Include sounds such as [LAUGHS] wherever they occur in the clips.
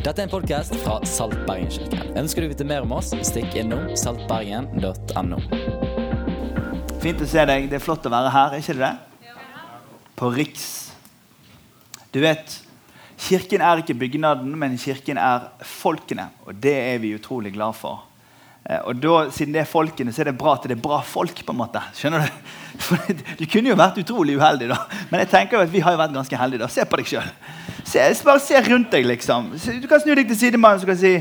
Dette er en podkast fra Salt Bergen-kirken. Ønsker du å vite mer om oss, stikk innom saltbergen.no. Fint å se deg. Det er flott å være her, ikke det? På Riks. Du vet, Kirken er ikke bygnaden, men kirken er folkene. Og det er vi utrolig glad for. Eh, og da, Siden det er folkene, så er det bra at det er bra folk. på en måte. Skjønner Du [LAUGHS] For du kunne jo vært utrolig uheldig, da. Men jeg tenker jo at vi har jo vært ganske heldige. da. Se på deg sjøl. Bare se rundt deg, liksom. Du kan snu deg til sidemannen og si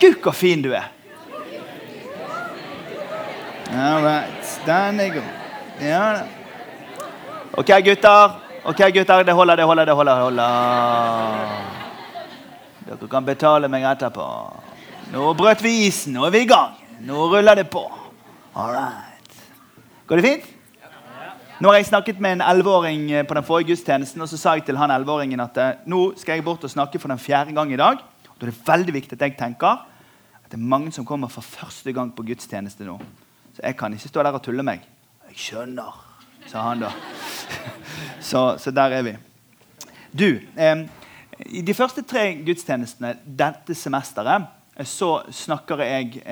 Gud, så fin du er. All right. Den er god. Ja da. OK, gutter. Ok, gutter, Det holder, det holder, det holder. Dere kan betale meg etterpå. Nå brøt vi isen. Nå er vi i gang. Nå ruller det på. All right. Går det fint? Nå har jeg snakket med en 11-åring eh, på den forrige gudstjenesten, og så sa jeg til han 11-åringen at eh, nå skal jeg bort og snakke for den fjerde gang i dag. Da er det veldig viktig at jeg tenker at det er mange som kommer for første gang på gudstjeneste nå. Så jeg kan ikke stå der og tulle meg. Jeg skjønner, sa han da. [LAUGHS] Så, så der er vi. Du, eh, i de første tre gudstjenestene dette semesteret så snakker jeg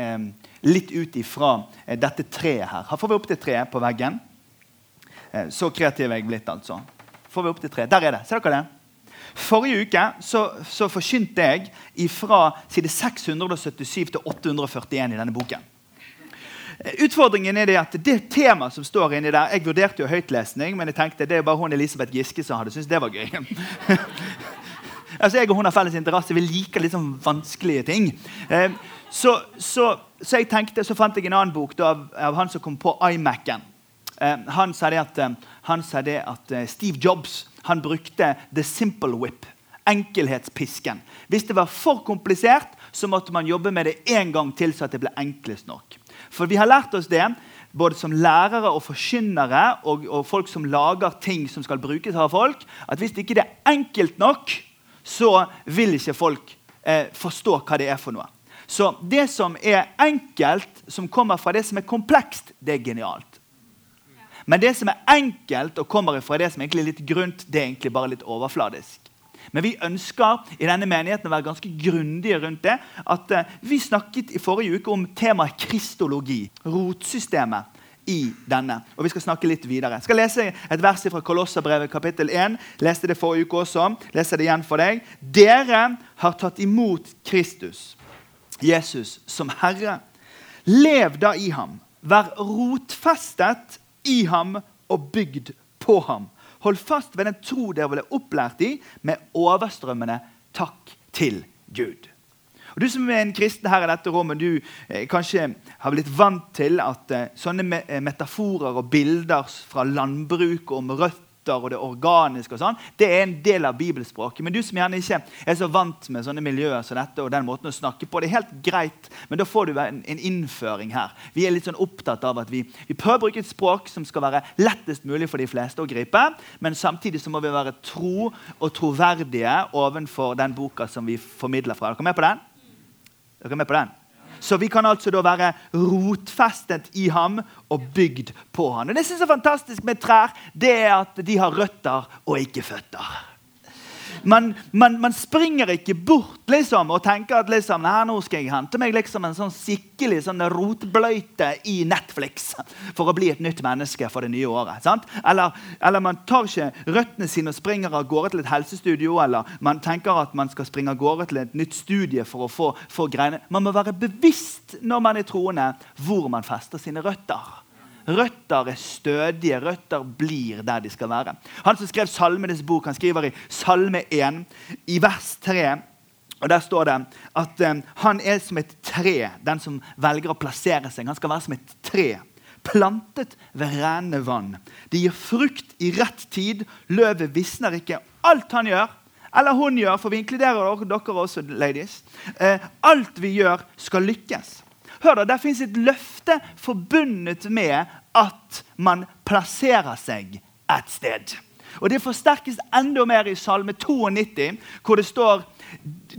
litt ut ifra eh, dette treet her. Her får vi opp det treet på veggen. Eh, så kreativ er jeg blitt, altså. Får vi opp det treet. Der er det. Ser dere det? Forrige uke så, så forkynte jeg fra side 677 til 841 i denne boken. Eh, utfordringen er det at det temaet som står inni der Jeg vurderte jo høytlesning, men jeg tenkte det er bare hun Elisabeth Giske som hadde syntes det var gøy. [LAUGHS] Altså, jeg og hun har felles interesse. Vi liker litt sånn vanskelige ting. Eh, så, så, så, jeg tenkte, så fant jeg en annen bok da, av, av, han som kom på iMac-en. Eh, han sa det at, eh, han sa det at eh, Steve Jobs han brukte the simple whip. Enkelhetspisken. Hvis det var for komplisert, så måtte man jobbe med det en gang til så at det ble enklest nok. For vi har lært oss det både som lærere og forkynnere og, og, folk som lager ting som skal brukes av folk, at hvis det ikke er enkelt nok, så vil ikke folk eh, forstå hva det er for noe. Så det som er enkelt, som kommer fra det som er komplekst, det er genialt. Men det som er enkelt og kommer fra det som er litt grunt, det er egentlig bare litt overfladisk. Men vi ønsker i denne menigheten å være ganske grundige rundt det. at eh, Vi snakket i forrige uke om temaet kristologi. Rotsystemet i denne. Og Vi skal snakke litt videre. Jeg skal lese et vers fra Kolosserbrevet kapittel 1. Leste det forrige uke også. Leste det igjen for deg. Dere har tatt imot Kristus, Jesus, som Herre. Lev da i ham. Vær rotfestet i ham og bygd på ham. Hold fast ved den tro dere ble opplært i, med overstrømmende takk til Gud. Og Du som er en kristen her i dette rommet, du eh, kanskje har blitt vant til at eh, sånne me eh, metaforer og bilder fra landbruk om røtter og det organiske, og sånn, det er en del av bibelspråket. Men du som gjerne ikke er så vant med sånne miljøer som dette, og den måten å snakke på, det er helt greit, men da får du en, en innføring her. Vi er litt sånn opptatt av at vi, vi, prøver å bruke et språk som skal være lettest mulig for de fleste å gripe, men samtidig så må vi være tro og troverdige overfor den boka som vi formidler fra. Er dere med på den? Dere er med på den? Så vi kan altså da være rotfestet i ham og bygd på ham. Og Det som er fantastisk med trær, det er at de har røtter og ikke føtter man, man, man, springer ikke bort liksom, og tenker at liksom, nå skal jeg hente meg liksom, en sånn skikkelig sånn rotbløyte i Netflix for å bli et nytt menneske for det nye året. Eller, eller, man tar ikke røttene sine og springer av gårde til et helsestudio, eller man tenker at man skal springe av gårde til et nytt studie for å få, få greiene. Man må være bevisst når man er troende, hvor man fester sine røtter. Røtter er stødige. Røtter blir der de skal være. Han som skrev Salmenes bok, han skriver i Salme 1, i vers 3 og Der står det at um, han er som et tre, den som velger å plassere seg. Han skal være som et tre, plantet ved rene vann. Det gir frukt i rett tid. Løvet visner ikke. Alt han gjør, eller hun gjør, for vi inkluderer dere også, ladies. Eh, alt vi gjør, skal lykkes. Hør da, Der fins et løfte forbundet med at man plasserer seg et sted. Og Det forsterkes enda mer i Salme 92, hvor det står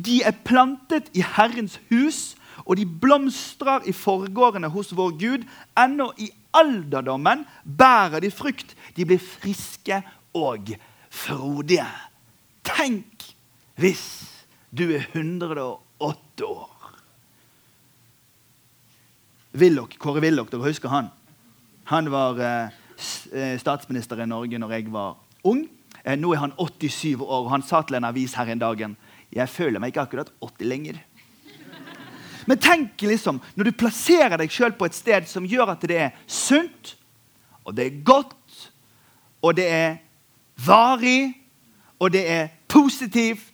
de er plantet i Herrens hus, og de blomstrer i forgårdene hos vår Gud. Ennå i alderdommen bærer de frukt. De blir friske og frodige. Tenk hvis du er 108 år. Willoch, Kåre Willoch, dere husker han? Han var eh, eh, statsminister i Norge når jeg var ung. Eh, nå er han 87 år, og han sa til en avis her en dag jeg føler meg ikke akkurat 80 lenger. Men tenk liksom, når du plasserer deg sjøl på et sted som gjør at det er sunt, og det er godt, og det er varig, og det er positivt,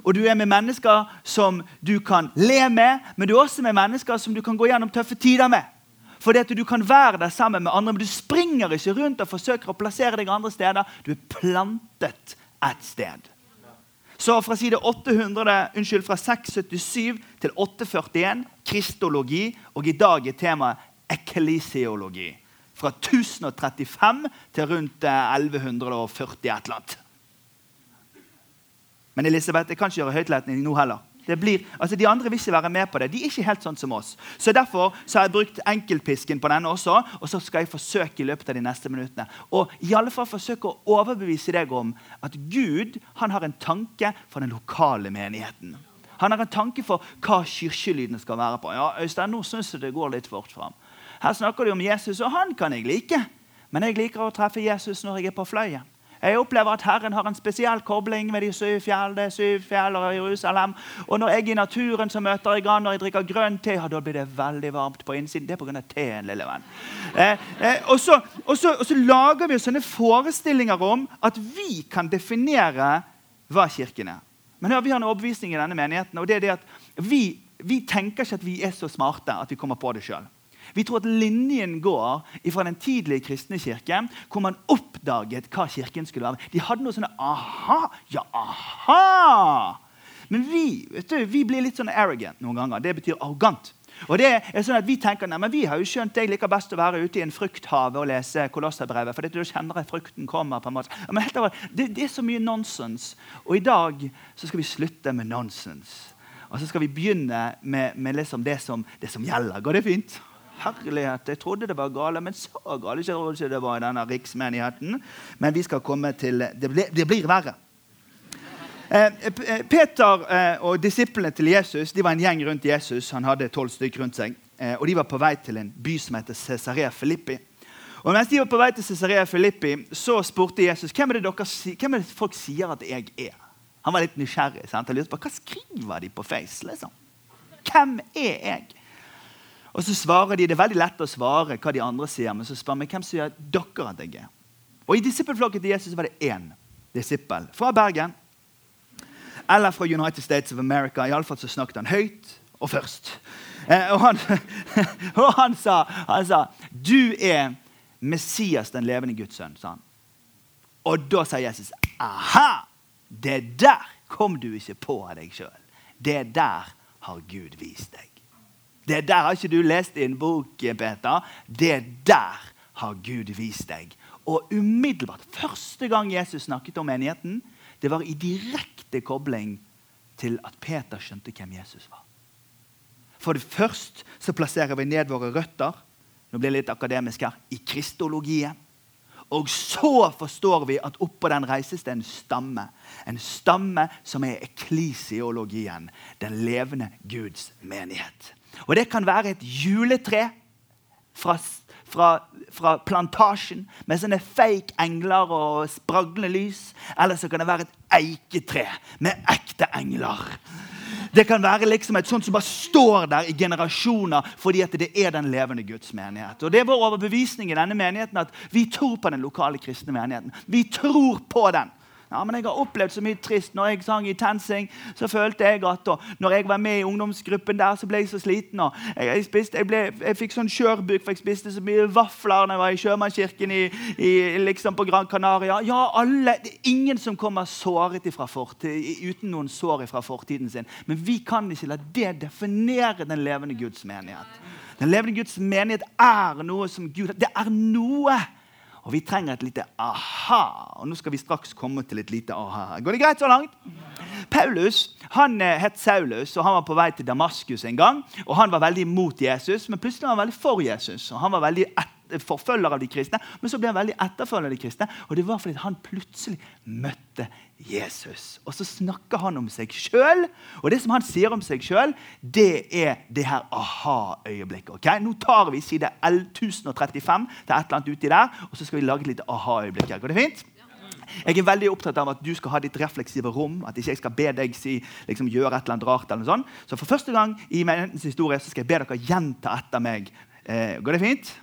og du er med mennesker som du kan le med, men du er også med mennesker som du kan gå gjennom tøffe tider med. Fordi at du kan være der sammen med andre, men du springer ikke rundt og forsøker å plassere deg andre steder. Du er plantet et sted. Så fra side 800, unnskyld, fra 677 til 841 kristologi, og i dag er temaet eklesiologi. Fra 1035 til rundt 1140 et eller annet. Men Elisabeth, jeg kan ikke gjøre høytletning nå heller. Blir, altså de andre vil ikke være med på det. De er ikke helt sånn som oss. Så Derfor så har jeg brukt enkeltpisken på denne også. Og så skal jeg forsøke i løpet av de neste minuttene Og i alle fall forsøke å overbevise deg om at Gud han har en tanke for den lokale menigheten. Han har en tanke for hva kirkelydene skal være på. Ja, Øystein, nå syns jeg det går litt fort fram. Her snakker de om Jesus, og han kan jeg like. Men jeg liker å treffe Jesus når jeg er på fløyen. Jeg opplever at Herren har en spesiell kobling med de syv fjell, det syv fjell og Jerusalem. Og når jeg i naturen, så møter jeg han. Når jeg drikker grønn te, ja, da blir det veldig varmt på innsiden. Det er pga. teen, lille venn. Eh, eh, og, så, og, så, og så lager vi sånne forestillinger om at vi kan definere hva Kirken er. Men hør, Vi har en overbevisning i denne menigheten. og det er det at vi, vi tenker ikke at vi er så smarte at vi kommer på det sjøl. Vi tror at linjen går fra den tidlige kristne kirke, hvor man oppdaget hva kirken skulle være. De hadde noe sånn aha, ja, aha. Men vi, vet du, vi blir litt sånn arrogant noen ganger. Det betyr arrogant. Og det er sånn at Vi tenker nei, men vi har jo skjønt jeg liker best å være ute i en frukthave og lese Kolosserbrevet. For da kjenner jeg frukten kommer. på en måte. Men helt over, det, det, er så mye nonsens. Og i dag så skal vi slutte med nonsens. Og så skal vi begynne med, med liksom det, som, det som gjelder. Går det fint? Herlighet. Jeg trodde det var gale, men så gale ikke det var i denne riksmenigheten. Men vi skal komme til Det, ble, det blir verre. Eh, eh, Peter eh, og disiplene til Jesus de var en gjeng rundt Jesus. Han hadde tolv stykker rundt seg. og De var på vei til en by som heter Cesarea Filippi. Og mens de var på vei til Cesarea Filippi, så spurte Jesus hvem er det, dere, hvem er det folk sier at jeg er. Han var litt nysgjerrig. Sant? Han lurte på, Hva skriver de på Face? liksom? Hvem er jeg? Og så svarer de, Det er veldig lett å svare hva de andre sier, men så spør vi hvem sier dere at jeg er. Og I disippelflokken til Jesus var det én disippel fra Bergen eller fra United States of America. I alle fall så snakket han høyt og først. Eh, og, han, [LAUGHS] og han, sa, han sa 'Du er Messias, den levende Guds sønn'. sa han. Og da sa Jesus 'Aha! Det der kom du ikke på av deg sjøl. Det der har Gud vist deg'. Det der har ikke du lest i en bok, Peter. Det der har Gud vist deg. Og umiddelbart, Første gang Jesus snakket om menigheten, det var i direkte kobling til at Peter skjønte hvem Jesus var. For det først så plasserer vi ned våre røtter nå blir det litt akademisk her, i kristologien. Og så forstår vi at oppå den reises det en stamme. En stamme som er eklisiologien, den levende Guds menighet. Og det kan være et juletre fra, fra, fra plantasjen med sånne fake engler og spraglende lys. Eller så kan det være et eiketre med ekte engler. Det kan være liksom et sånt som bare står der i generasjoner fordi at det er den levende Guds menighet. Og Det er vår overbevisning i denne menigheten at vi tror på den lokale kristne menigheten. Vi tror på den. Ja, men jeg har opplevd så mye trist. Når jeg sang i TenSing, så følte jeg at og når jeg var med i ungdomsgruppen der, så ble jeg så sliten. og Jeg, jeg, spiste, jeg, ble, jeg fikk sånn skjørbuk, for jeg spiste så mye vafler når jeg var i sjømannskirken i, i, liksom på Gran Canaria. Ja, alle, Det er ingen som kommer såret fortid, uten noen sår fra fortiden sin. Men vi kan ikke la det definere den levende Guds menighet. Den levende Guds menighet er noe som Gud Det er noe og vi trenger et lite aha. Og nå skal vi straks komme til et lite aha. Går det greit så langt? Paulus han eh, het Saulus, og han var på vei til Damaskus en gang. og Han var veldig mot Jesus, men plutselig var han veldig for Jesus. og Han var veldig et, forfølger av de kristne, men så ble han veldig etterfølger av de kristne. Og det var fordi han plutselig møtte Jesus. Og så snakker han om seg sjøl. Og det som han sier om seg sjøl, det er det her aha-øyeblikket. Okay? Nå tar vi side L1035 til et eller annet uti der, og så skal vi lage et lite aha-øyeblikk. her. Går det fint? Jeg er veldig opptatt av at du skal ha ditt refleksive rom. At ikke jeg skal be deg si, liksom, gjøre et eller annet rart. eller noe sånt. Så for første gang i menighetens historie så skal jeg be dere gjenta etter meg. Eh, går det fint?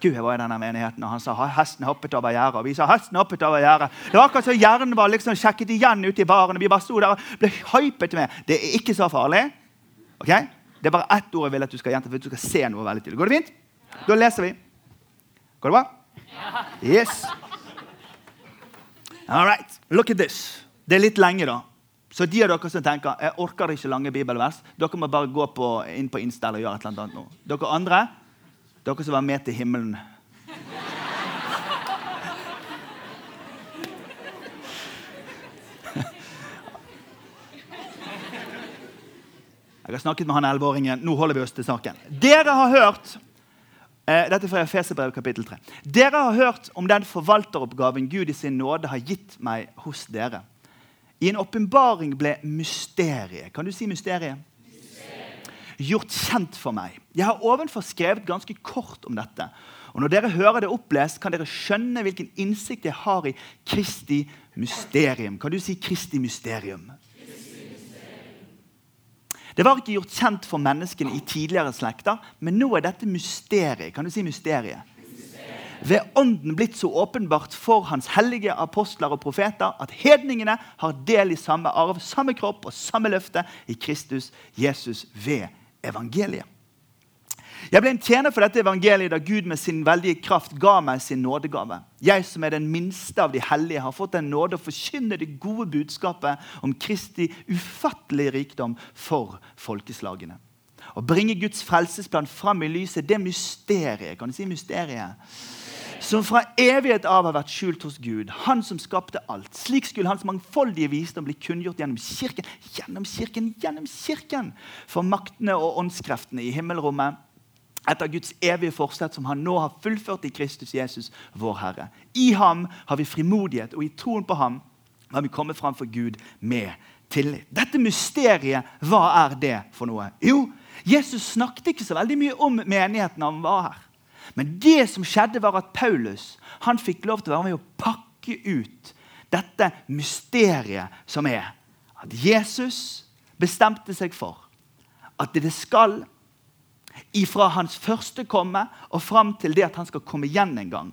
Gud, jeg var i denne menigheten, og Han sa hesten hoppet over gjerdet. Og vi sa hesten hoppet over gjerdet. Det var akkurat som hjernen var liksom sjekket igjen ute i baren. og Vi bare sto der og ble hypet med. Det er ikke så farlig. ok? Det er bare ett ord jeg vil at du skal gjenta, for du skal se noe veldig tydelig. Går det fint? Da leser vi. Går det bra? Yes. All right. Look at this. Det er litt lenge, da. Så de av dere som tenker jeg orker ikke lange bibelvers, dere må bare gå på, inn på Insta eller gjøre et eller annet nå. Dere andre, dere som var med til himmelen Jeg har snakket med han elleveåringen. Nå holder vi oss til saken. Dere har hørt eh, dette er fra Efeserbrev kapittel 3. Dere har hørt om den forvalteroppgaven Gud i sin nåde har gitt meg hos dere. I en åpenbaring ble mysteriet Kan du si mysteriet? Gjort kjent for meg. Jeg har ovenfor skrevet ganske kort om dette. Og Når dere hører det opplest, kan dere skjønne hvilken innsikt jeg har i Kristi mysterium. Kan du si Kristi mysterium? Det var ikke gjort kjent for menneskene i tidligere slekter, men nå er dette mysteriet. Kan du si mysteriet? Ved Ånden blitt så åpenbart for Hans hellige apostler og profeter at hedningene har del i samme arv, samme kropp og samme løfte i Kristus Jesus ved evangeliet. Jeg ble en tjener for dette evangeliet da Gud med sin veldige kraft ga meg sin nådegave. Jeg som er den minste av de hellige, har fått den nåde å forkynne det gode budskapet om Kristi ufattelige rikdom for folkeslagene. Å bringe Guds frelsesplan fram i lyset, det mysteriet kan du si mysteriet, som fra evighet av har vært skjult hos Gud, Han som skapte alt. Slik skulle Hans mangfoldige visdom bli kunngjort gjennom kirken, gjennom kirken, gjennom kirken, for maktene og åndskreftene i himmelrommet etter Guds evige forsett, som han nå har fullført i Kristus Jesus, vår Herre. I ham har vi frimodighet, og i troen på ham har vi kommet fram for Gud med tillit. Dette mysteriet, hva er det for noe? Jo, Jesus snakket ikke så veldig mye om menigheten han var her. Men det som skjedde, var at Paulus han fikk lov til å være med å pakke ut dette mysteriet som er at Jesus bestemte seg for at det skal ifra hans første komme og fram til det at han skal komme igjen en gang,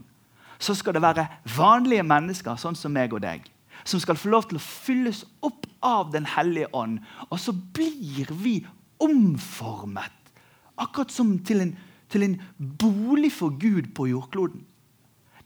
så skal det være vanlige mennesker sånn som meg og deg, som skal få lov til å fylles opp av Den hellige ånd. Og så blir vi omformet, akkurat som til en, til en bolig for Gud på jordkloden.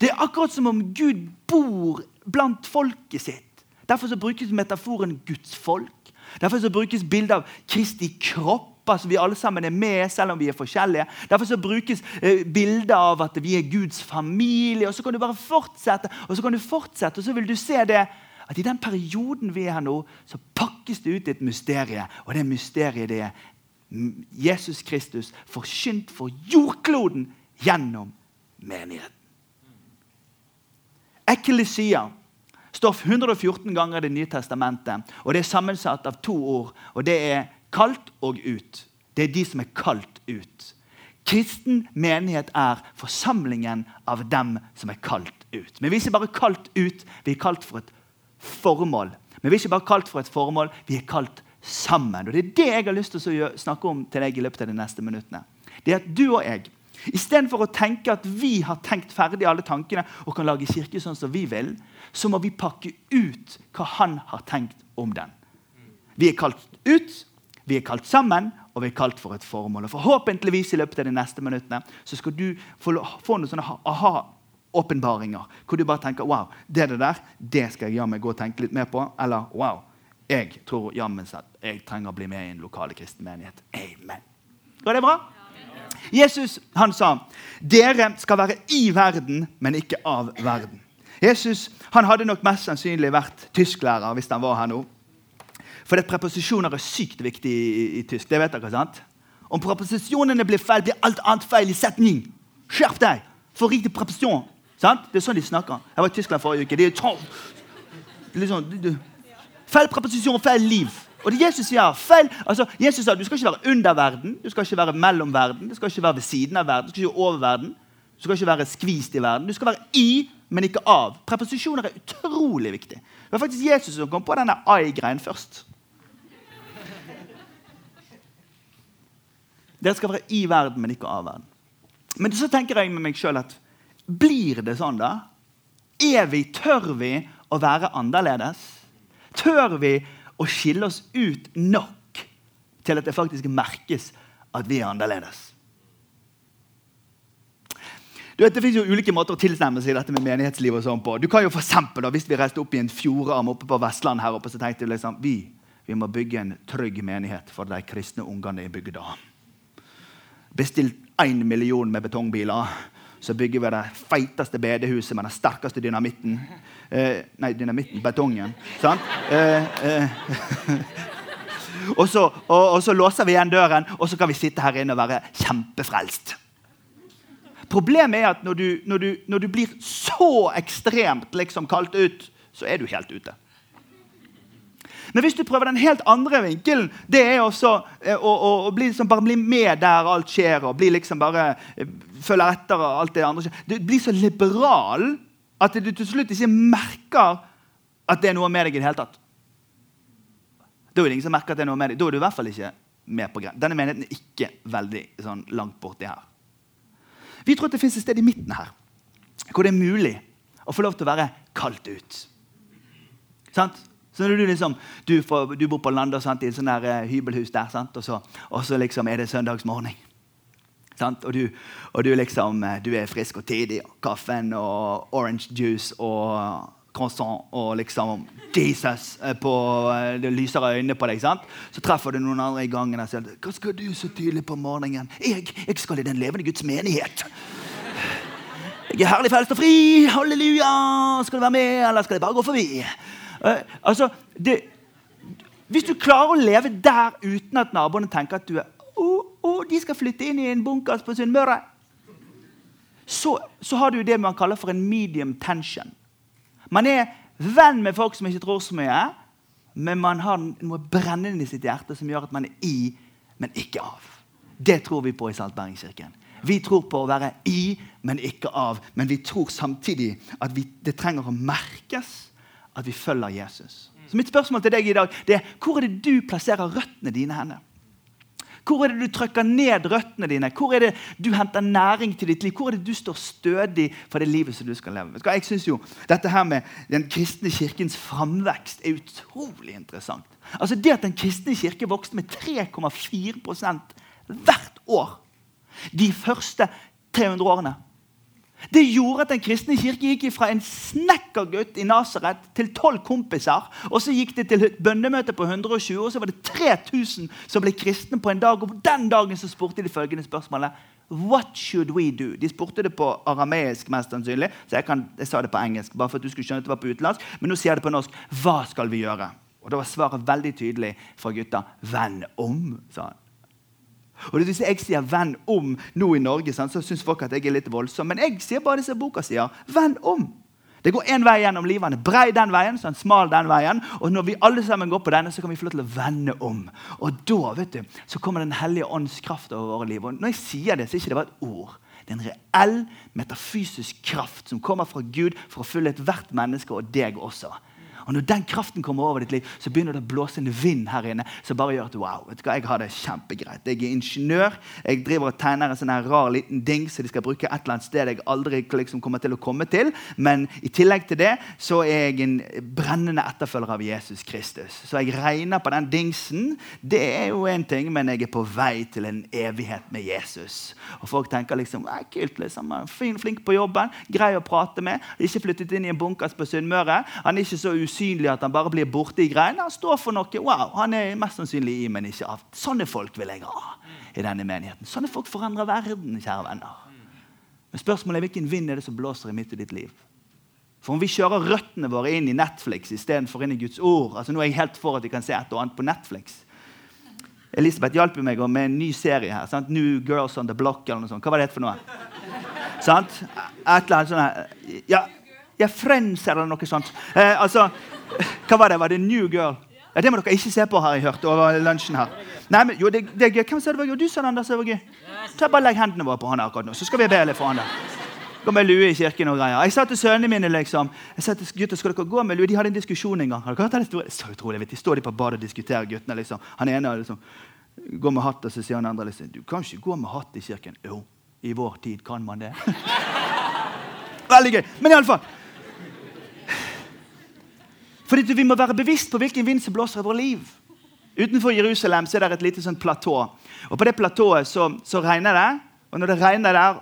Det er akkurat som om Gud bor blant folket sitt. Derfor brukes metaforen Guds folk. Derfor brukes bildet av Kristi kropp Altså vi alle sammen er med, selv om vi er forskjellige. Derfor brukes eh, bilder av at vi er Guds familie. og Så kan du bare fortsette, og så kan du fortsette, og så vil du se det at i den perioden vi er her nå, så pakkes det ut et mysterium. Og det mysteriet det er Jesus Kristus forkynt for jordkloden gjennom menigheten. Ekkelesia står 114 ganger i Det nye testamentet. og Det er sammensatt av to ord. og Det er Kalt og ut. Det er de som er kalt ut. Kristen menighet er forsamlingen av dem som er kalt ut. Men vi er ikke bare kalt ut, vi er kalt for et formål. Men vi er ikke bare kalt for et formål, vi er kalt sammen. Og Det er det jeg har lyst til å snakke om til deg i løpet av de neste minuttene. Det er at du og jeg, Istedenfor å tenke at vi har tenkt ferdig alle tankene og kan lage kirke sånn som vi vil, så må vi pakke ut hva han har tenkt om den. Vi er kalt ut, vi er kalt sammen, og vi er kalt for et formål. Og Forhåpentligvis i løpet av de neste minuttene så skal du få, få noen sånne aha-åpenbaringer. Hvor du bare tenker wow, det, det der det skal jeg jammen gå og tenke litt mer på. Eller wow, jeg tror jammen at jeg trenger å bli med i en lokale kristen menighet. Amen. Går det bra? Jesus han sa dere skal være i verden, men ikke av verden. Jesus han hadde nok mest sannsynlig vært tysklærer hvis han var her nå. For det preposisjoner er sykt viktig i, i, tysk. det vet dere, sant? Om preposisjonene blir feil, blir alt annet feil i setning. Skjerp deg! for riktig preposisjon. Sant? Det er sånn de snakker. Jeg var i Tyskland forrige uke. De er sånn, liksom, Feil preposisjon, feil liv. Og det Jesus sier, feil, altså, Jesus sa du skal ikke være under verden, du skal ikke være mellom verden, du skal ikke være ved siden av verden, du skal ikke være over verden. Du skal ikke være skvist i verden. Du skal være i, men ikke av. Preposisjoner er utrolig viktig. Det var faktisk Jesus som kom på denne I-greien først. Dere skal være i verden, men ikke av verden. Men så tenker jeg med meg sjøl at blir det sånn, da? Er vi, Tør vi å være annerledes? Tør vi å skille oss ut nok til at det faktisk merkes at vi er annerledes? Du vet, Det finnes jo ulike måter å tilnærme seg dette med menighetsliv og sånn på. Du kan jo for eksempel, da, Hvis vi reiste opp i en fjordarm oppe på Vestland, her oppe, så tenkte vi liksom, vi, vi må bygge en trygg menighet for de kristne ungene i bygda. Bestilt én million med betongbiler. Så bygger vi det feiteste bedehuset med den sterkeste dynamitten. Eh, nei, dynamitten, betongen. Sant? Eh, eh. [LAUGHS] og, så, og, og så låser vi igjen døren, og så kan vi sitte her inne og være kjempefrelst. Problemet er at når du, når du, når du blir så ekstremt liksom kalt ut, så er du helt ute. Men hvis du prøver den helt andre vinkelen, det er også eh, å, å, å bli, liksom bare bli med der alt skjer, og bli liksom bare følger følge etter alt det andre skjer. Du blir så liberal at du til slutt ikke merker at det er noe med deg i det hele tatt. Da er det ingen som merker at det er noe med deg. Da er du i hvert fall ikke med på greia. Denne menigheten er ikke veldig sånn, langt borti her. Vi tror at det fins et sted i midten her hvor det er mulig å få lov til å være kalt ut. Sant? Så når du, liksom, du, får, du bor på landet i et sånt uh, hybelhus der, sant? Og, så, og så liksom er det søndagsmorgen. Og, du, og du, liksom, eh, du er frisk og tidig. Og kaffen og orange juice og croissant og liksom Jesus eh, på det lyser øynene på deg. sant? Så treffer du noen andre i gangen og sier 'Hva skal du så tidlig på morgenen?' 'Jeg, jeg skal i den levende Guds menighet.' 'Jeg er herlig frelst og fri. Halleluja. Skal du være med, eller skal jeg bare gå forbi?' Uh, altså, det, hvis du klarer å leve der uten at naboene tenker at du er oh, oh, de skal flytte inn i en bunkers på Sunnmøre, så, så har du det man kaller for en medium tension. Man er venn med folk som ikke tror så mye, men man har noe brennende i sitt hjerte som gjør at man er i, men ikke av. Det tror vi på i Saltbergingskirken. Vi tror på å være i, men ikke av. Men vi tror samtidig at vi, det trenger å merkes at vi følger Jesus. Så mitt spørsmål til deg i dag det er hvor er det du plasserer røttene dine henne? Hvor er det du trykker ned røttene dine? Hvor er det du henter næring til ditt liv? Hvor er det du står stødig for det livet som du skal leve? Jeg synes jo Dette her med den kristne kirkens framvekst er utrolig interessant. Altså Det at den kristne kirke vokste med 3,4% hvert år de første 300 årene det gjorde at den kristne kirke gikk fra en snekkergutt i Nasaret til tolv kompiser. og Så gikk det til et bønnemøte på 120, og så var det 3000 som ble kristne på en dag. og på Den dagen så spurte de følgende spørsmålet What should we do? De spurte det på arameisk, mest sannsynlig. Så jeg, kan, jeg, sa det på engelsk, bare for at du skulle skjønne at det var på utenlandsk. Men nå sier jeg det på norsk. Hva skal vi gjøre? Og da var svaret veldig tydelig fra gutta. Venn om, sa han. Og Hvis jeg sier 'venn om' nå i Norge, så syns folk at jeg er litt voldsom. Men jeg sier bare det som boka sier. Venn om. Det går én vei gjennom livet. Brei den veien, så han smal den veien. Og når vi alle sammen går på denne, så kan vi få lov til å vende om. Og da vet du, så kommer Den hellige ånds kraft over våre liv. Og når jeg sier det, så er det ikke bare et ord. Det er en reell metafysisk kraft som kommer fra Gud for å følge ethvert menneske og deg også. Og Når den kraften kommer over ditt liv, så begynner det å blåse en vind her inne som bare gjør at wow, vet du hva, jeg har det kjempegreit. Jeg er ingeniør. Jeg driver og tegner en sånn her rar liten ding som de skal bruke et eller annet sted jeg aldri liksom kommer til å komme til. Men i tillegg til det så er jeg en brennende etterfølger av Jesus Kristus. Så jeg regner på den dingsen. Det er jo én ting, men jeg er på vei til en evighet med Jesus. Og folk tenker liksom kult, liksom, fin, flink på jobben, grei å prate med. Ikke flyttet inn i en bunkers på Sunnmøre. Han er ikke så usynlig usynlig at han bare blir borte i greiene. Han står for noe. wow, Han er mest sannsynlig i, men ikke av. Sånne folk vil jeg ha i denne menigheten. Sånne folk forandrer verden. kjære venner. Men spørsmålet er hvilken vind er det som blåser i midt i ditt liv? For om vi kjører røttene våre inn i Netflix istedenfor inn i Guds ord altså Nå er jeg helt for at vi kan se et og annet på Netflix. Elisabeth hjalp meg med en ny serie her. Sant? New Girls on the Block. eller noe sånt. Hva var det for noe? Sant? Et eller annet sånt. her. Ja, ja Friends eller noe sånt. Eh, altså, Hva var det? Var det New Girl? Ja, Det må dere ikke se på, har jeg hørt. over lunsjen her. Nei, men jo, det, det er gøy. Hvem sa det var gøy? Du sa det, Anders. Det var gøy. Ta bare Legg hendene våre på han akkurat nå, så skal vi be litt for han der. Gå med lue i kirken og greier. Jeg sa til sønnene mine liksom, jeg sa til gutter, skal dere gå med lue? De hadde en diskusjon en gang. Har dere hørt det? Så utrolig, vet. De står de på badet og diskuterer, guttene. liksom. Han ene liksom, går med hatt, og så sier han andre liksom, du kan ikke gå med hatt i kirken. Jo, i vår tid kan man det. [LAUGHS] Veldig gøy. Men iallfall. Fordi Vi må være bevisst på hvilken vind som blåser i vårt liv. Utenfor Jerusalem så er det et lite sånn platå. Og På det platået så, så, regner det. Og når det regner der,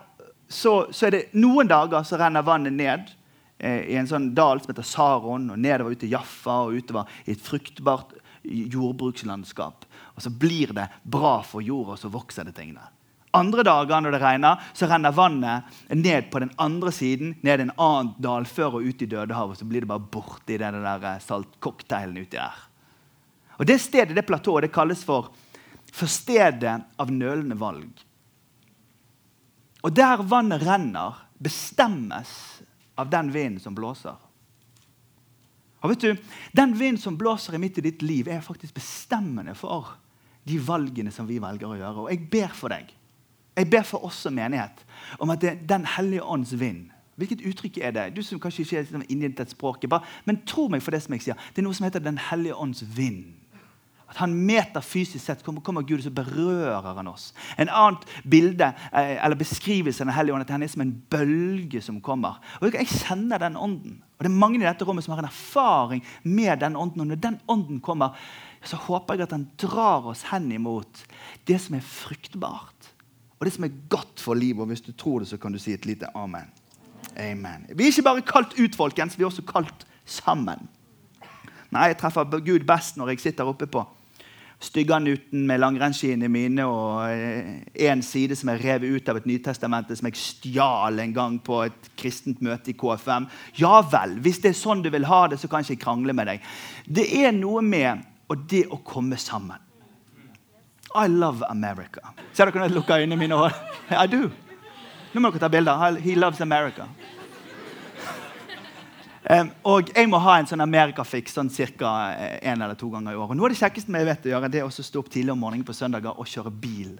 så, så, er det noen dager så renner vannet ned eh, i en sånn dal som heter Saron, og nedover ut til Jaffa og utover i et fruktbart jordbrukslandskap. Og så blir det bra for jorda, og så vokser det ting der. Andre dager når det regner, så renner vannet ned på den andre siden, ned en annen dalføre og ut i Dødehavet. Så blir det bare borti den der eh, saltcocktailen uti der. Og Det stedet, det platået det kalles for, for stedet av nølende valg. Og der vannet renner, bestemmes av den vinden som blåser. Og vet du, Den vinden som blåser i mitt i ditt liv, er faktisk bestemmende for de valgene som vi velger å gjøre. Og jeg ber for deg jeg ber for oss som menighet om at det, er Den hellige ånds vind Hvilket uttrykk er det? Du som kanskje ikke er liksom inni dette språket, bare, men tro meg for det som jeg sier. Det er noe som heter Den hellige ånds vind. At han metafysisk sett kommer, kommer Gud, og så berører han oss. En annet bilde eh, eller beskrivelse av Den hellige ånd at han er som en bølge som kommer. Og Jeg kjenner den ånden. Og det er mange i dette rommet som har en erfaring med den ånden. Og når den ånden kommer, så håper jeg at han drar oss hen imot det som er fruktbart og det som er godt for livet. Og hvis du tror det, så kan du si et lite amen. Amen. Vi er ikke bare kalt ut, folkens. Vi er også kalt sammen. Nei, jeg treffer Gud best når jeg sitter oppe på Stygganuten med langrennsskiene mine og en side som er revet ut av et Nytestamentet som jeg stjal en gang på et kristent møte i KFM. Ja vel, hvis det er sånn du vil ha det, så kan jeg ikke krangle med deg. Det er noe med og det å komme sammen. I love America. Ser dere når jeg lukker øynene mine? Og, I do. Nå må dere ta bilder. He loves America. Um, og jeg må ha en sånn amerikafiks sånn ca. én eller to ganger i året. Noe av det kjekkeste jeg vet å gjøre, det er å stå opp tidlig om morgenen på søndager og kjøre bil.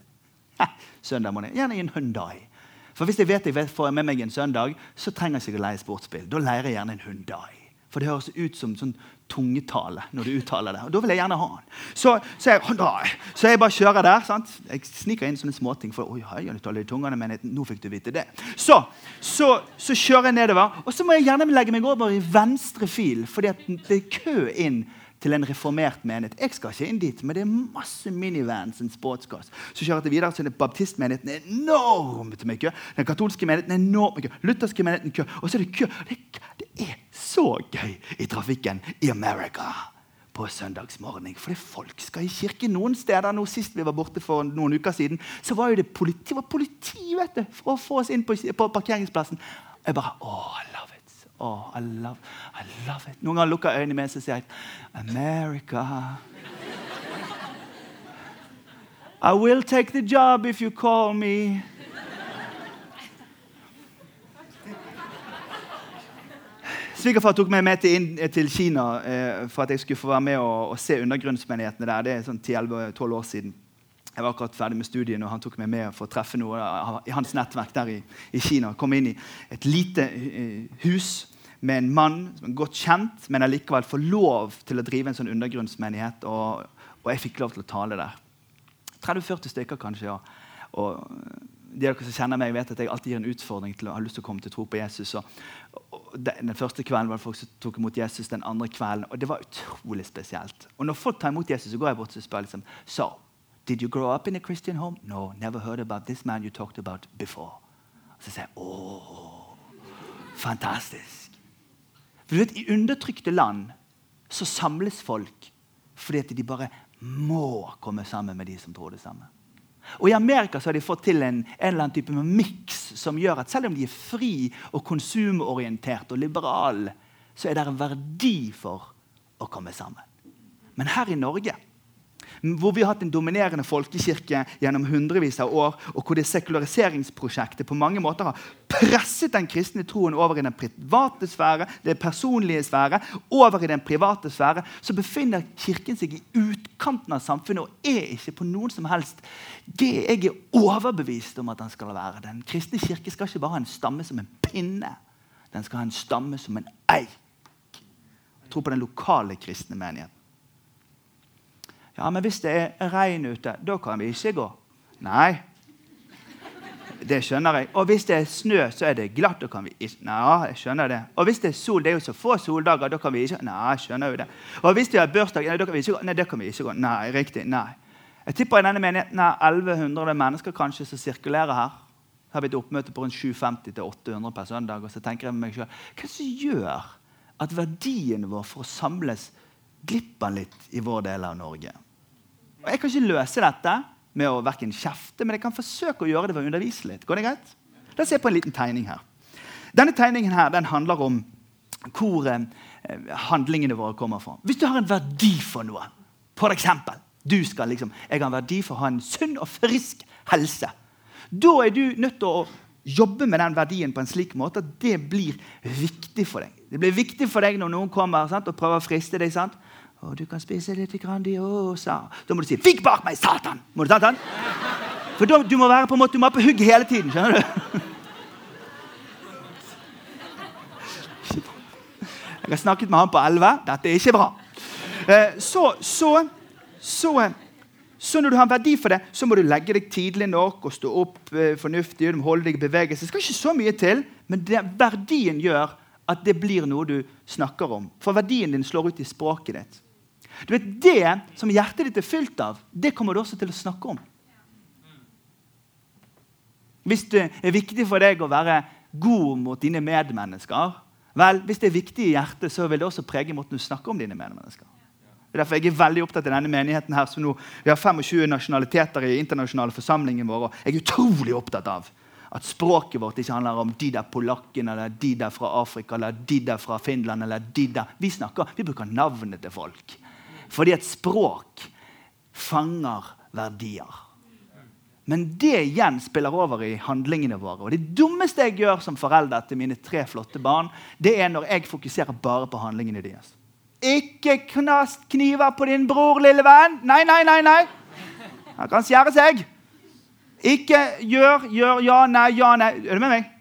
søndag morgen. Gjerne i en Hyundai. For hvis jeg vet jeg får med meg en søndag, så trenger jeg ikke å leie sportsbil. Da leier jeg gjerne en Hyundai. For det høres ut som sånn tungetale når du uttaler det. Og da vil jeg gjerne ha den. Så, så, jeg, så jeg bare kjører der. sant? Jeg sniker inn sånne småting. For oi, jeg du taler i tungene, men nå fikk du vite det. Så, så, så, kjører jeg nedover, og så må jeg gjerne legge meg over i venstre fil, fordi det er kø inn til en reformert menighet. Jeg skal ikke inn dit, men det er masse minivans og sportscars. Så kjører jeg videre så er det baptistmenigheten er enormt mye kø. Den katolske menigheten er enormt mye kø. Lutherske menigheten kø. Og så er det kø. Det, det er så gøy i trafikken i America på søndagsmorgen. Fordi folk skal i kirke noen steder. nå Sist vi var borte for noen uker siden, så var jo det politi, var politi vet du, for å få oss inn på, på parkeringsplassen. Jeg bare, oh, I love it. Oh, I love, I love it. Noen ganger lukker øynene mine og sier jeg, America. I will take the job if you call me. Svigerfar tok meg med til, til Kina eh, for at jeg skulle få være med og, og se undergrunnsmenighetene der. Det er sånn 10-12 år siden. Jeg var akkurat ferdig med studien, og han tok meg med for å treffe noe i hans nettverk der i, i Kina. Kom inn i et lite uh, hus med en mann som er godt kjent, men allikevel får lov til å drive en sånn undergrunnsmenighet. Og, og jeg fikk lov til å tale der. 30-40 stykker, kanskje. ja. Og de dere som kjenner meg, vet at jeg alltid gir en utfordring til å ha lyst til å komme til å tro på Jesus. Og, den første kvelden var det folk som tok imot Jesus. den andre kvelden, Og det var utrolig spesielt. Og når folk tar imot Jesus, så går jeg bort og spør liksom, so, Did you grow up in a Christian home? No, never heard about this man you talked about before. Og Så sier jeg åh, fantastisk. For du vet, I undertrykte land så samles folk fordi at de bare må komme sammen med de som tror det samme. Og I Amerika så har de fått til en, en eller annen type miks som gjør at selv om de er fri og konsumorientert og liberale, så er det en verdi for å komme sammen. Men her i Norge hvor vi har hatt en dominerende folkekirke gjennom hundrevis av år, og hvor det sekulariseringsprosjektet på mange måter har presset den kristne troen over i den private sfære, det personlige sfære, over i den private sfære, så befinner Kirken seg i utkanten av samfunnet og er ikke på noen som helst det jeg er overbevist om at den skal være. Den kristne kirke skal ikke bare ha en stamme som en pinne. Den skal ha en stamme som en eik. Tror på den lokale kristne menigheten. Ja, men hvis det er regn ute, da kan vi ikke gå. Nei. Det skjønner jeg. Og hvis det er snø, så er det glatt. Da kan vi ikke. Nei, jeg skjønner det. Og hvis det er sol, det er jo så få soldager, da kan vi ikke. Nei, jeg skjønner jo det. Og hvis det er bursdag, da kan vi ikke gå. Nei, det kan vi ikke gå. Nei, riktig. Nei. Jeg tipper i denne menigheten er 1100 mennesker kanskje som sirkulerer her. Det har vi et oppmøte på rundt 750-800 per søndag. Og så tenker jeg meg selv, hva som gjør at verdien vår for å samles glipper litt i vår del av Norge? Og Jeg kan ikke løse dette med å verken kjefte, men jeg kan forsøke å gjøre det ved å undervise litt. Går det greit? La oss se på en liten tegning her. Denne tegningen her, den handler om hvor eh, handlingene våre kommer fra. Hvis du har en verdi for noe, eksempel, du skal liksom, jeg har en verdi for å ha en sunn og frisk helse, da er du nødt til å jobbe med den verdien på en slik måte at det blir viktig for deg. Det blir viktig for deg når noen kommer sant, og prøver å friste deg. sant? Og du kan spise litt Grandiosa. Da må du si 'Fikk bak meg, Satan!' Må du ta den? For da, du må være på en måte, du må være på hugget hele tiden. skjønner du? [LAUGHS] Jeg har snakket med han på 11. Dette er ikke bra. Eh, så, så, så, så når du har en verdi for det, så må du legge deg tidlig nok og stå opp eh, fornuftig. Du må holde deg i bevegelse. Det skal ikke så mye til, men det, verdien gjør at det blir noe du snakker om. For verdien din slår ut i språket ditt. Du vet, Det som hjertet ditt er fylt av, det kommer du også til å snakke om. Hvis det er viktig for deg å være god mot dine medmennesker, vel, hvis det er viktig i hjertet, så vil det også prege måten du snakker om dine medmennesker. Det er derfor jeg er veldig opptatt av denne menigheten her, som nå, Vi har 25 nasjonaliteter i internasjonale forsamlingen vår. og Jeg er utrolig opptatt av at språket vårt ikke handler om de der polakkene eller de der fra Afrika eller de der fra Finland. eller de der. Vi snakker, vi bruker navnet til folk. Fordi et språk fanger verdier. Men det igjen spiller over i handlingene våre. Og Det dummeste jeg gjør som forelder til mine tre flotte barn, det er når jeg fokuserer bare på handlingene deres. Ikke knast kniver på din bror, lille venn! Nei, nei, nei! nei. Han kan skjære seg. Ikke gjør, gjør, ja, nei, ja, nei. Er du med meg?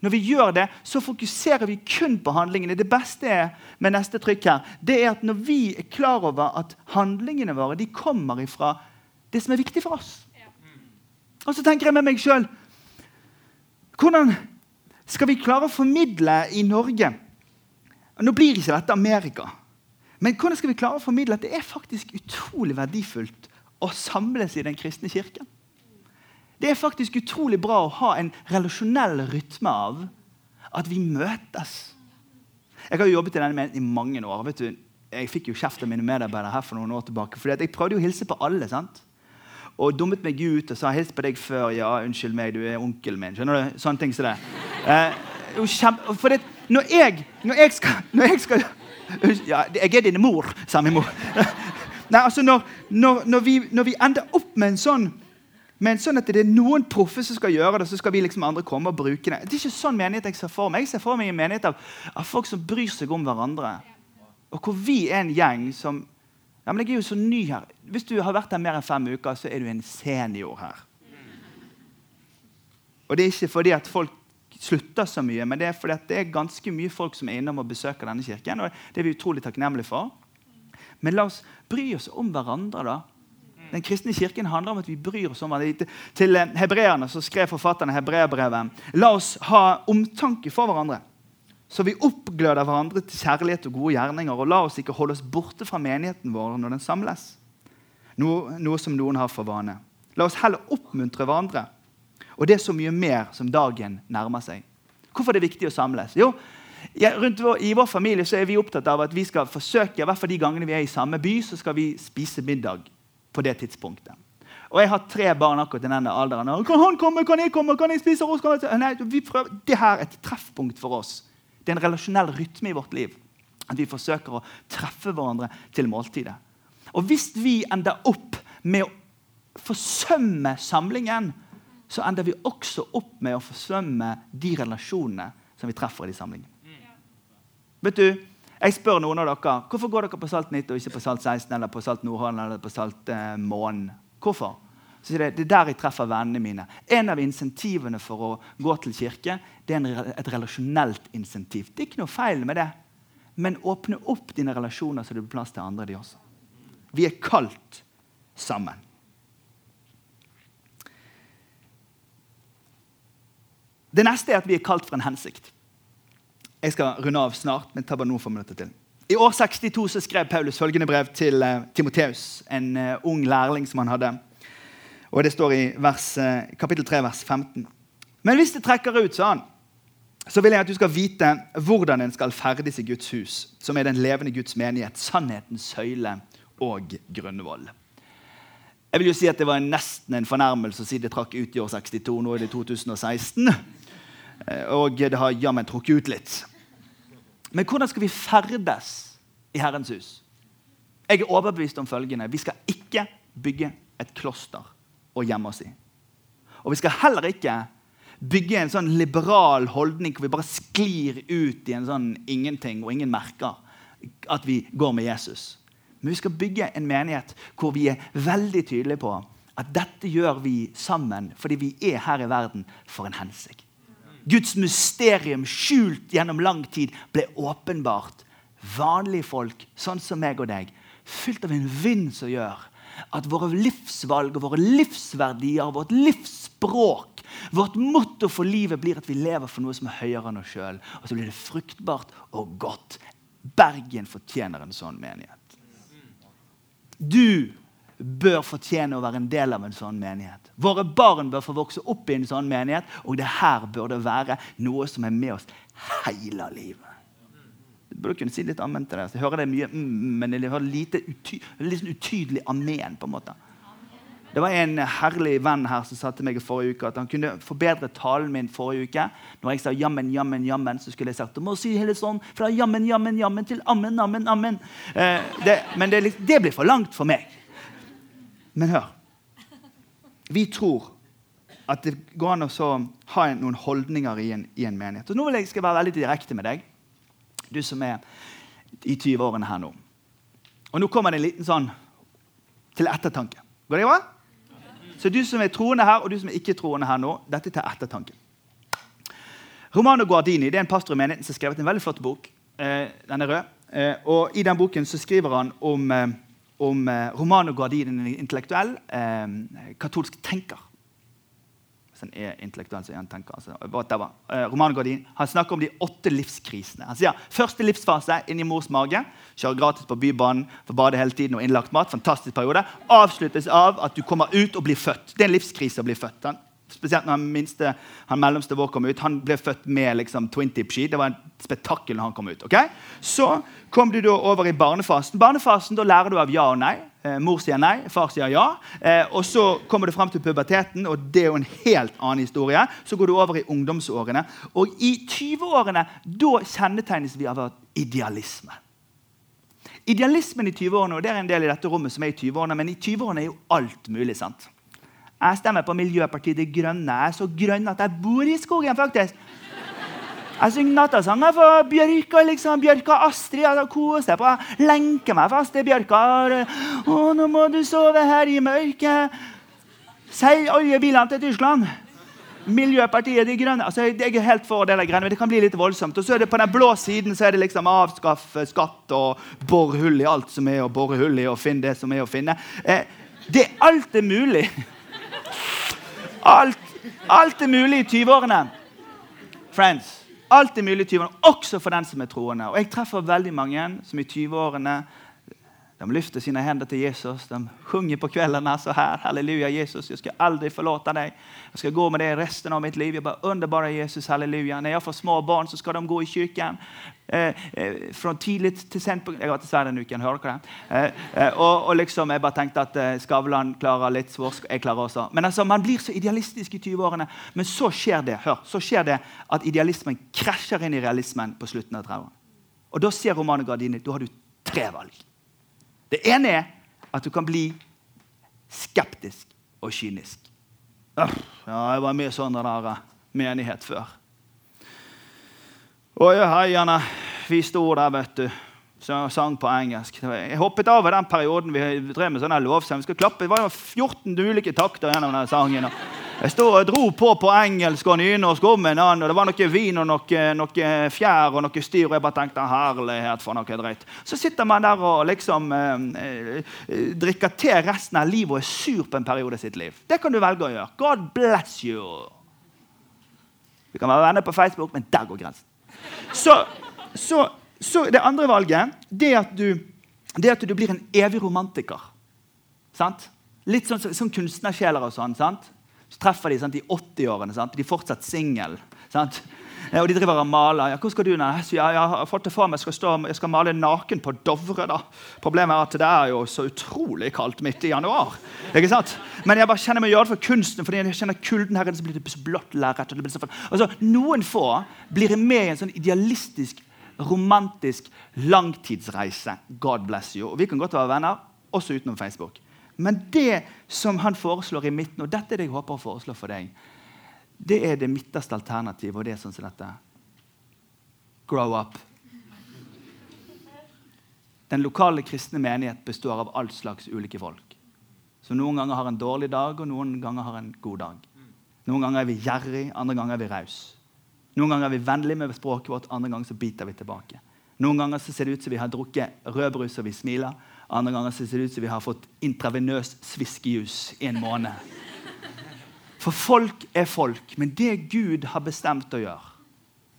Når vi gjør det, så fokuserer vi kun på handlingene. Det beste med neste trykk her, det er at når vi er klar over at handlingene våre de kommer ifra det som er viktig for oss. Og så tenker jeg med meg sjøl Hvordan skal vi klare å formidle i Norge Nå blir ikke dette Amerika. Men hvordan skal vi klare å formidle at det er faktisk utrolig verdifullt å samles i den kristne kirken? Det er faktisk utrolig bra å ha en relasjonell rytme av at vi møtes. Jeg har jo jobbet i denne menigheten i mange år. vet du, Jeg fikk jo kjeft av mine medarbeidere her for noen år tilbake. fordi jeg prøvde jo å hilse på alle. sant? Og dummet meg ut og sa 'hils på deg før'. 'Ja, unnskyld meg, du er onkelen min'. Skjønner du? Sånne ting som det. Eh, for det, når jeg, når jeg skal, når jeg skal ja, 'Jeg er din mor', sa min mor. [LAUGHS] Nei, altså når, når, når, vi, når vi ender opp med en sånn men sånn at det er noen proffe som skal gjøre det, så skal vi liksom andre komme og bruke det. Det er ikke sånn menighet jeg ser for meg. Jeg ser for meg en menighet av, av folk som bryr seg om hverandre. Og hvor vi er en gjeng som ja, men Jeg er jo så ny her. Hvis du har vært her mer enn fem uker, så er du en senior her. Og det er ikke fordi at folk slutter så mye, men det er fordi at det er ganske mye folk som er innom og besøker denne kirken. og Det er vi utrolig takknemlige for. Men la oss bry oss om hverandre. da. Den kristne kirken handler om at vi bryr oss om hverandre. Til eh, hebreerne så skrev forfatterne hebreerbrevet La oss ha omtanke for hverandre, så vi oppgløder hverandre til kjærlighet og gode gjerninger. Og la oss ikke holde oss borte fra menigheten vår når den samles, noe, noe som noen har for vane. La oss heller oppmuntre hverandre. Og det er så mye mer som dagen nærmer seg. Hvorfor er det viktig å samles? Jo, ja, vår, I vår familie så er vi opptatt av at vi skal forsøke, i hvert fall de gangene vi er i samme by, så skal vi spise middag på det tidspunktet. Og jeg har tre barn akkurat i denne alderen. Og, kan han komme? Kan jeg komme? Kan jeg spise oss? Nei, vi prøver. Det her er et treffpunkt for oss. Det er en relasjonell rytme i vårt liv. At vi forsøker å treffe hverandre til måltidet. Og hvis vi ender opp med å forsømme samlingen, så ender vi også opp med å forsømme de relasjonene som vi treffer i de samlingene. Vet du, Jeg spør noen av dere hvorfor går dere på Salt 90 og ikke på Salt 16 eller på Salt Nordhånd eller på Salt eh, Månen. Hvorfor? Så sier de, det er der jeg treffer vennene mine. En av insentivene for å gå til kirke det er en, et relasjonelt insentiv. Det er ikke noe feil med det. Men åpne opp dine relasjoner så det blir plass til andre. de også. Vi er kalt sammen. Det neste er at vi er kalt for en hensikt. Jeg skal runde av snart, men ta bare noen få minutter til. I år 62 så skrev Paulus følgende brev til uh, Timoteus, en uh, ung lærling som han hadde. Og Det står i vers, uh, kapittel 3, vers 15. Men hvis det trekker ut, sa han, så vil jeg at du skal vite hvordan en skal ferdes i Guds hus, som er den levende Guds menighet, sannhetens søyle og grunnvoll. Jeg vil jo si at Det var nesten en fornærmelse å si det trakk ut i år 62. Nå er det 2016. Og det har jammen trukket ut litt. Men hvordan skal vi ferdes i Herrens hus? Jeg er overbevist om følgende. Vi skal ikke bygge et kloster og gjemme oss i. Og vi skal heller ikke bygge en sånn liberal holdning hvor vi bare sklir ut i en sånn ingenting og ingen merker at vi går med Jesus. Men vi skal bygge en menighet hvor vi er veldig tydelige på at dette gjør vi sammen fordi vi er her i verden for en hensikt. Guds mysterium skjult gjennom lang tid ble åpenbart. Vanlige folk, sånn som meg og deg, fylt av en vind som gjør at våre livsvalg og våre livsverdier, vårt livsspråk, vårt motto for livet blir at vi lever for noe som er høyere enn oss sjøl. Og så blir det fruktbart og godt. Bergen fortjener en sånn menighet. Du bør fortjene å være en del av en sånn menighet. Våre barn bør få vokse opp i en sånn menighet, og det her bør det være noe som er med oss hele livet. Du burde kunne si litt amen til det. Jeg hører det mye, mm, men jeg hører lite uty litt sånn utydelig amen. på en måte. Det var en herlig venn her som sa til meg i forrige uke at han kunne forbedre talen min forrige uke. Når jeg sa jammen, jammen, jammen, så skulle jeg sagt du må si hele sånn fra jammen, jammen, jammen til ammen, ammen, ammen. Eh, det, men det, det blir for langt for meg. Men hør. Vi tror at det går an å ha noen holdninger i en, i en menighet. Og nå vil jeg skal være veldig direkte med deg, du som er i 20-årene her nå. Og nå kommer det en liten sånn til ettertanke. Går det bra? Så du som er troende her, og du som er ikke troende her nå, dette til ettertanke. Romano Guardini det er en pastor i menigheten som har skrevet en veldig flott bok. Eh, den er rød. Eh, og I den boken så skriver han om eh, om eh, Romano Guardini, en intellektuell eh, katolsk tenker. Hvis han er intellektuell, så er han tenker. Altså. Eh, Romano Guardini, Han snakker om de åtte livskrisene. Han sier første livsfase inn i mors mage. Kjører gratis på Bybanen, får bade hele tiden og innlagt mat. fantastisk periode, Avsluttes av at du kommer ut og blir født. Det er en livskrise å bli født. Han Spesielt når han, minste, han mellomste vår kom ut. Han ble født med liksom, twin tip ski. Det var en spetakkel når han kom ut. Okay? Så kom du da over i barnefasen. Barnefasen, Da lærer du av ja og nei. Eh, mor sier nei, far sier ja. Eh, og Så kommer du fram til puberteten, og det er jo en helt annen historie. Så går du over i ungdomsårene. Og i 20-årene da kjennetegnes vi av idealisme. Idealismen i 20-årene, og det er en del i dette rommet som er i 20-årene, men i 20-årene er jo alt mulig. sant? Jeg stemmer på Miljøpartiet De Grønne. Jeg er så grønn at jeg bor i skogen, faktisk. Jeg synger nattasanger for bjørka, liksom. Bjørka Astrid. Jeg koser på. Jeg lenker meg fast til bjørka. Å, nå må du sove her i mørket. Selg alle bilene til Tyskland. Miljøpartiet De Grønne. Altså, jeg er helt for det greiene, men det kan bli litt voldsomt. Og så er det På den blå siden så er det liksom avskaffe skatt og bore hull i alt som er å bore hull i, og finne det som er å finne. Eh, det Alt er mulig. Alt, alt er mulig i 20-årene. Friends, alt er mulig i 20-årene, også for den som er troende. Og Jeg treffer veldig mange som i 20-årene de lyfter sine hender til Jesus. De sjunger på kveldene så her. Halleluja, Jesus, jeg skal aldri förlåta deg. Jeg skal gå med deg resten av mitt liv. Jeg bare underbara Jesus, halleluja. Når jeg får små barn, så skal de gå i kyrkan. Eh, eh, från tidlig til sent på Jeg var til Sverige en uke. Hører dere det? Eh, eh, og, og, liksom, Jeg bare tenkte at eh, Skavlan klarer litt, Svorsk jeg klarer også. Men altså, Man blir så idealistisk i 20-årene. Men så skjer det hør, så skjer det at idealismen krasjer inn i realismen på slutten av 30-årene. Og da ser Romano Gardini da har du tre valg. Det ene er at du kan bli skeptisk og kynisk. Ja, jeg var mye sånn der menighet før. Oi, hei, Janne. Vi sto der, vet du. Så sang på engelsk. Jeg hoppet av i den perioden vi drev med sånne lovsang. Vi skal klappe. Det var jo 14 ulike takter gjennom denne sangen. Jeg stod og dro på på engelsk og nynorsk om en annen, og det var noe vin og noe, noe fjær og noe styr. Og jeg bare tenkte herlighet for noe drøyt. Så sitter man der og liksom eh, eh, drikker te resten av livet og er sur på en periode i sitt liv. Det kan du velge å gjøre. God bless you. Vi kan være venner på Facebook, men der går grensen. Så, så så det andre valget det at du, det at du blir en evig romantiker. Sant? Litt sånn, sånn kunstnersjeler og sånn. sant? Så treffer de sant, i 80-årene. De er fortsatt single. Og de driver og maler. Ja, 'Hvor skal du nå?' Ja, 'Jeg har fått det for meg, jeg skal, stå, jeg skal male naken på Dovre.' da. Problemet er at det er jo så utrolig kaldt midt i januar. Ikke sant? Men jeg bare kjenner meg gjøre det for kunsten, fordi jeg kjenner kulden her. Så blir det blått lerret. Altså, noen få blir med i en sånn idealistisk romantisk langtidsreise. God bless you. Og Vi kan godt være venner, også utenom Facebook. Men det som han foreslår i midten, og dette er det jeg håper å foreslå for deg, det er det midterste alternativet, og det er sånn som dette. Grow up. Den lokale kristne menighet består av all slags ulike folk. Så Noen ganger har en dårlig dag, og noen ganger har en god dag. Noen ganger er vi gjerrig, andre ganger er vi raus. Noen ganger er vi vennlige med språket vårt, andre ganger så biter vi tilbake. Noen ganger så ser det ut som vi har drukket rødbrus og vi smiler. Andre ganger så ser det ut som vi har fått intravenøs sviskejus i en måned. For folk er folk, men det Gud har bestemt å gjøre,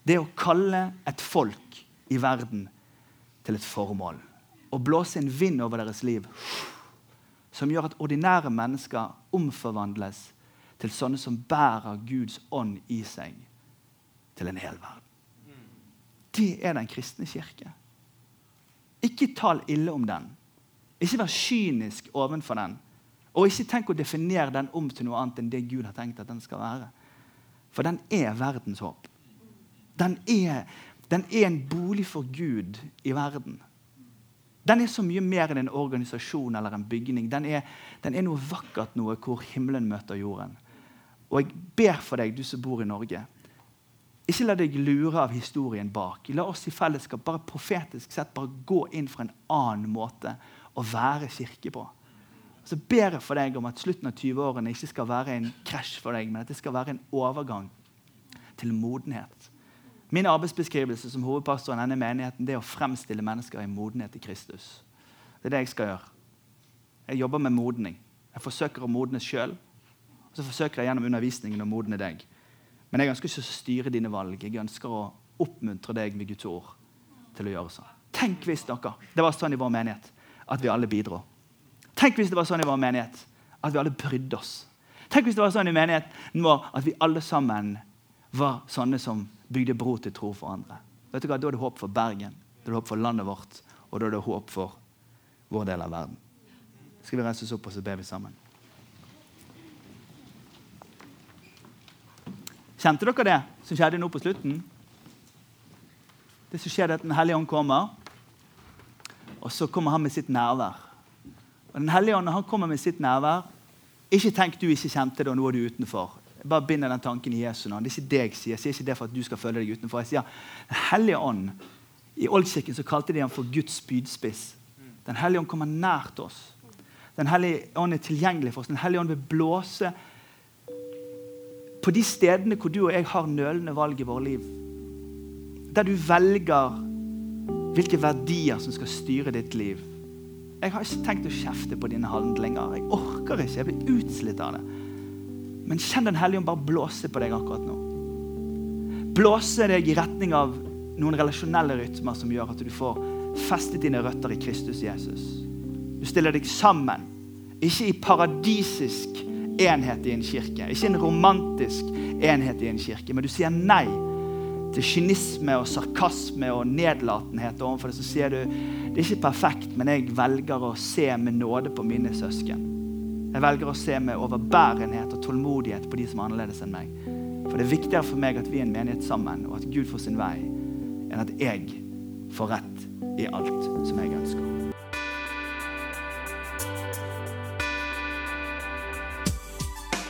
det er å kalle et folk i verden til et formål. Å blåse en vind over deres liv som gjør at ordinære mennesker omforvandles til sånne som bærer Guds ånd i seg til en hel verden. Det er den kristne kirke. Ikke tal ille om den. Ikke vær kynisk ovenfor den. Og ikke tenk å definere den om til noe annet enn det Gud har tenkt at den skal være. For den er verdens håp. Den er, den er en bolig for Gud i verden. Den er så mye mer enn en organisasjon eller en bygning. Den er, den er noe vakkert noe hvor himmelen møter jorden. Og jeg ber for deg, du som bor i Norge, ikke la deg lure av historien bak. La oss i fellesskap bare profetisk sett bare gå inn for en annen måte å være kirke på. Så ber jeg for deg om at slutten av 20-årene ikke skal være en krasj for deg, men at det skal være en overgang til modenhet. Min arbeidsbeskrivelse som hovedpastor i denne menigheten det er å fremstille mennesker i modenhet til Kristus. Det er det jeg skal gjøre. Jeg jobber med modning. Jeg forsøker å modne sjøl. Og så forsøker jeg gjennom undervisningen å modne deg. Men jeg ønsker ikke å styre dine valg. Jeg ønsker å oppmuntre deg med Guds ord til å gjøre sånn. Tenk hvis dere, det var sånn i vår menighet at vi alle bidro. Tenk hvis det var sånn i vår menighet at vi alle brydde oss. Tenk hvis det var sånn i menigheten vår at vi alle sammen var sånne som bygde bro til tro for andre. Vet du hva? Da er det håp for Bergen, da er det håp for landet vårt, og da er det håp for vår del av verden. Skal vi reise oss opp og så ber vi sammen? Kjente dere det som skjedde nå på slutten? Det som skjer er at Den hellige ånd kommer, og så kommer han med sitt nærvær. Og Den hellige ånd, han kommer med sitt nærvær Ikke tenk du ikke kjente det, og nå er du utenfor. Jeg bare binder den tanken i Jesu navn. Det er ikke det jeg sier. Jeg sier ikke det for at du skal føle deg utenfor. Jeg sier Den hellige ånd I Oldkirken så kalte de ham for Guds spydspiss. Den hellige ånd kommer nært oss. Den hellige ånd er tilgjengelig for oss. Den hellige ånd vil blåse på de stedene hvor du og jeg har nølende valg i vårt liv. Der du velger hvilke verdier som skal styre ditt liv. Jeg har ikke tenkt å kjefte på dine handlinger. Jeg orker ikke. Jeg blir utslitt av det. Men kjenn Den hellige ånd bare blåse på deg akkurat nå. Blåse deg i retning av noen relasjonelle rytmer som gjør at du får festet dine røtter i Kristus Jesus. Du stiller deg sammen, ikke i paradisisk enhet i en kirke. Ikke en romantisk enhet i en kirke, men du sier nei til kynisme og sarkasme og nedlatenhet overfor det. Så sier du det er ikke perfekt, men jeg velger å se med nåde på mine søsken. Jeg velger å se med overbærenhet og tålmodighet på de som er annerledes enn meg. For det er viktigere for meg at vi er en menighet sammen, og at Gud får sin vei, enn at jeg får rett i alt som jeg ønsker.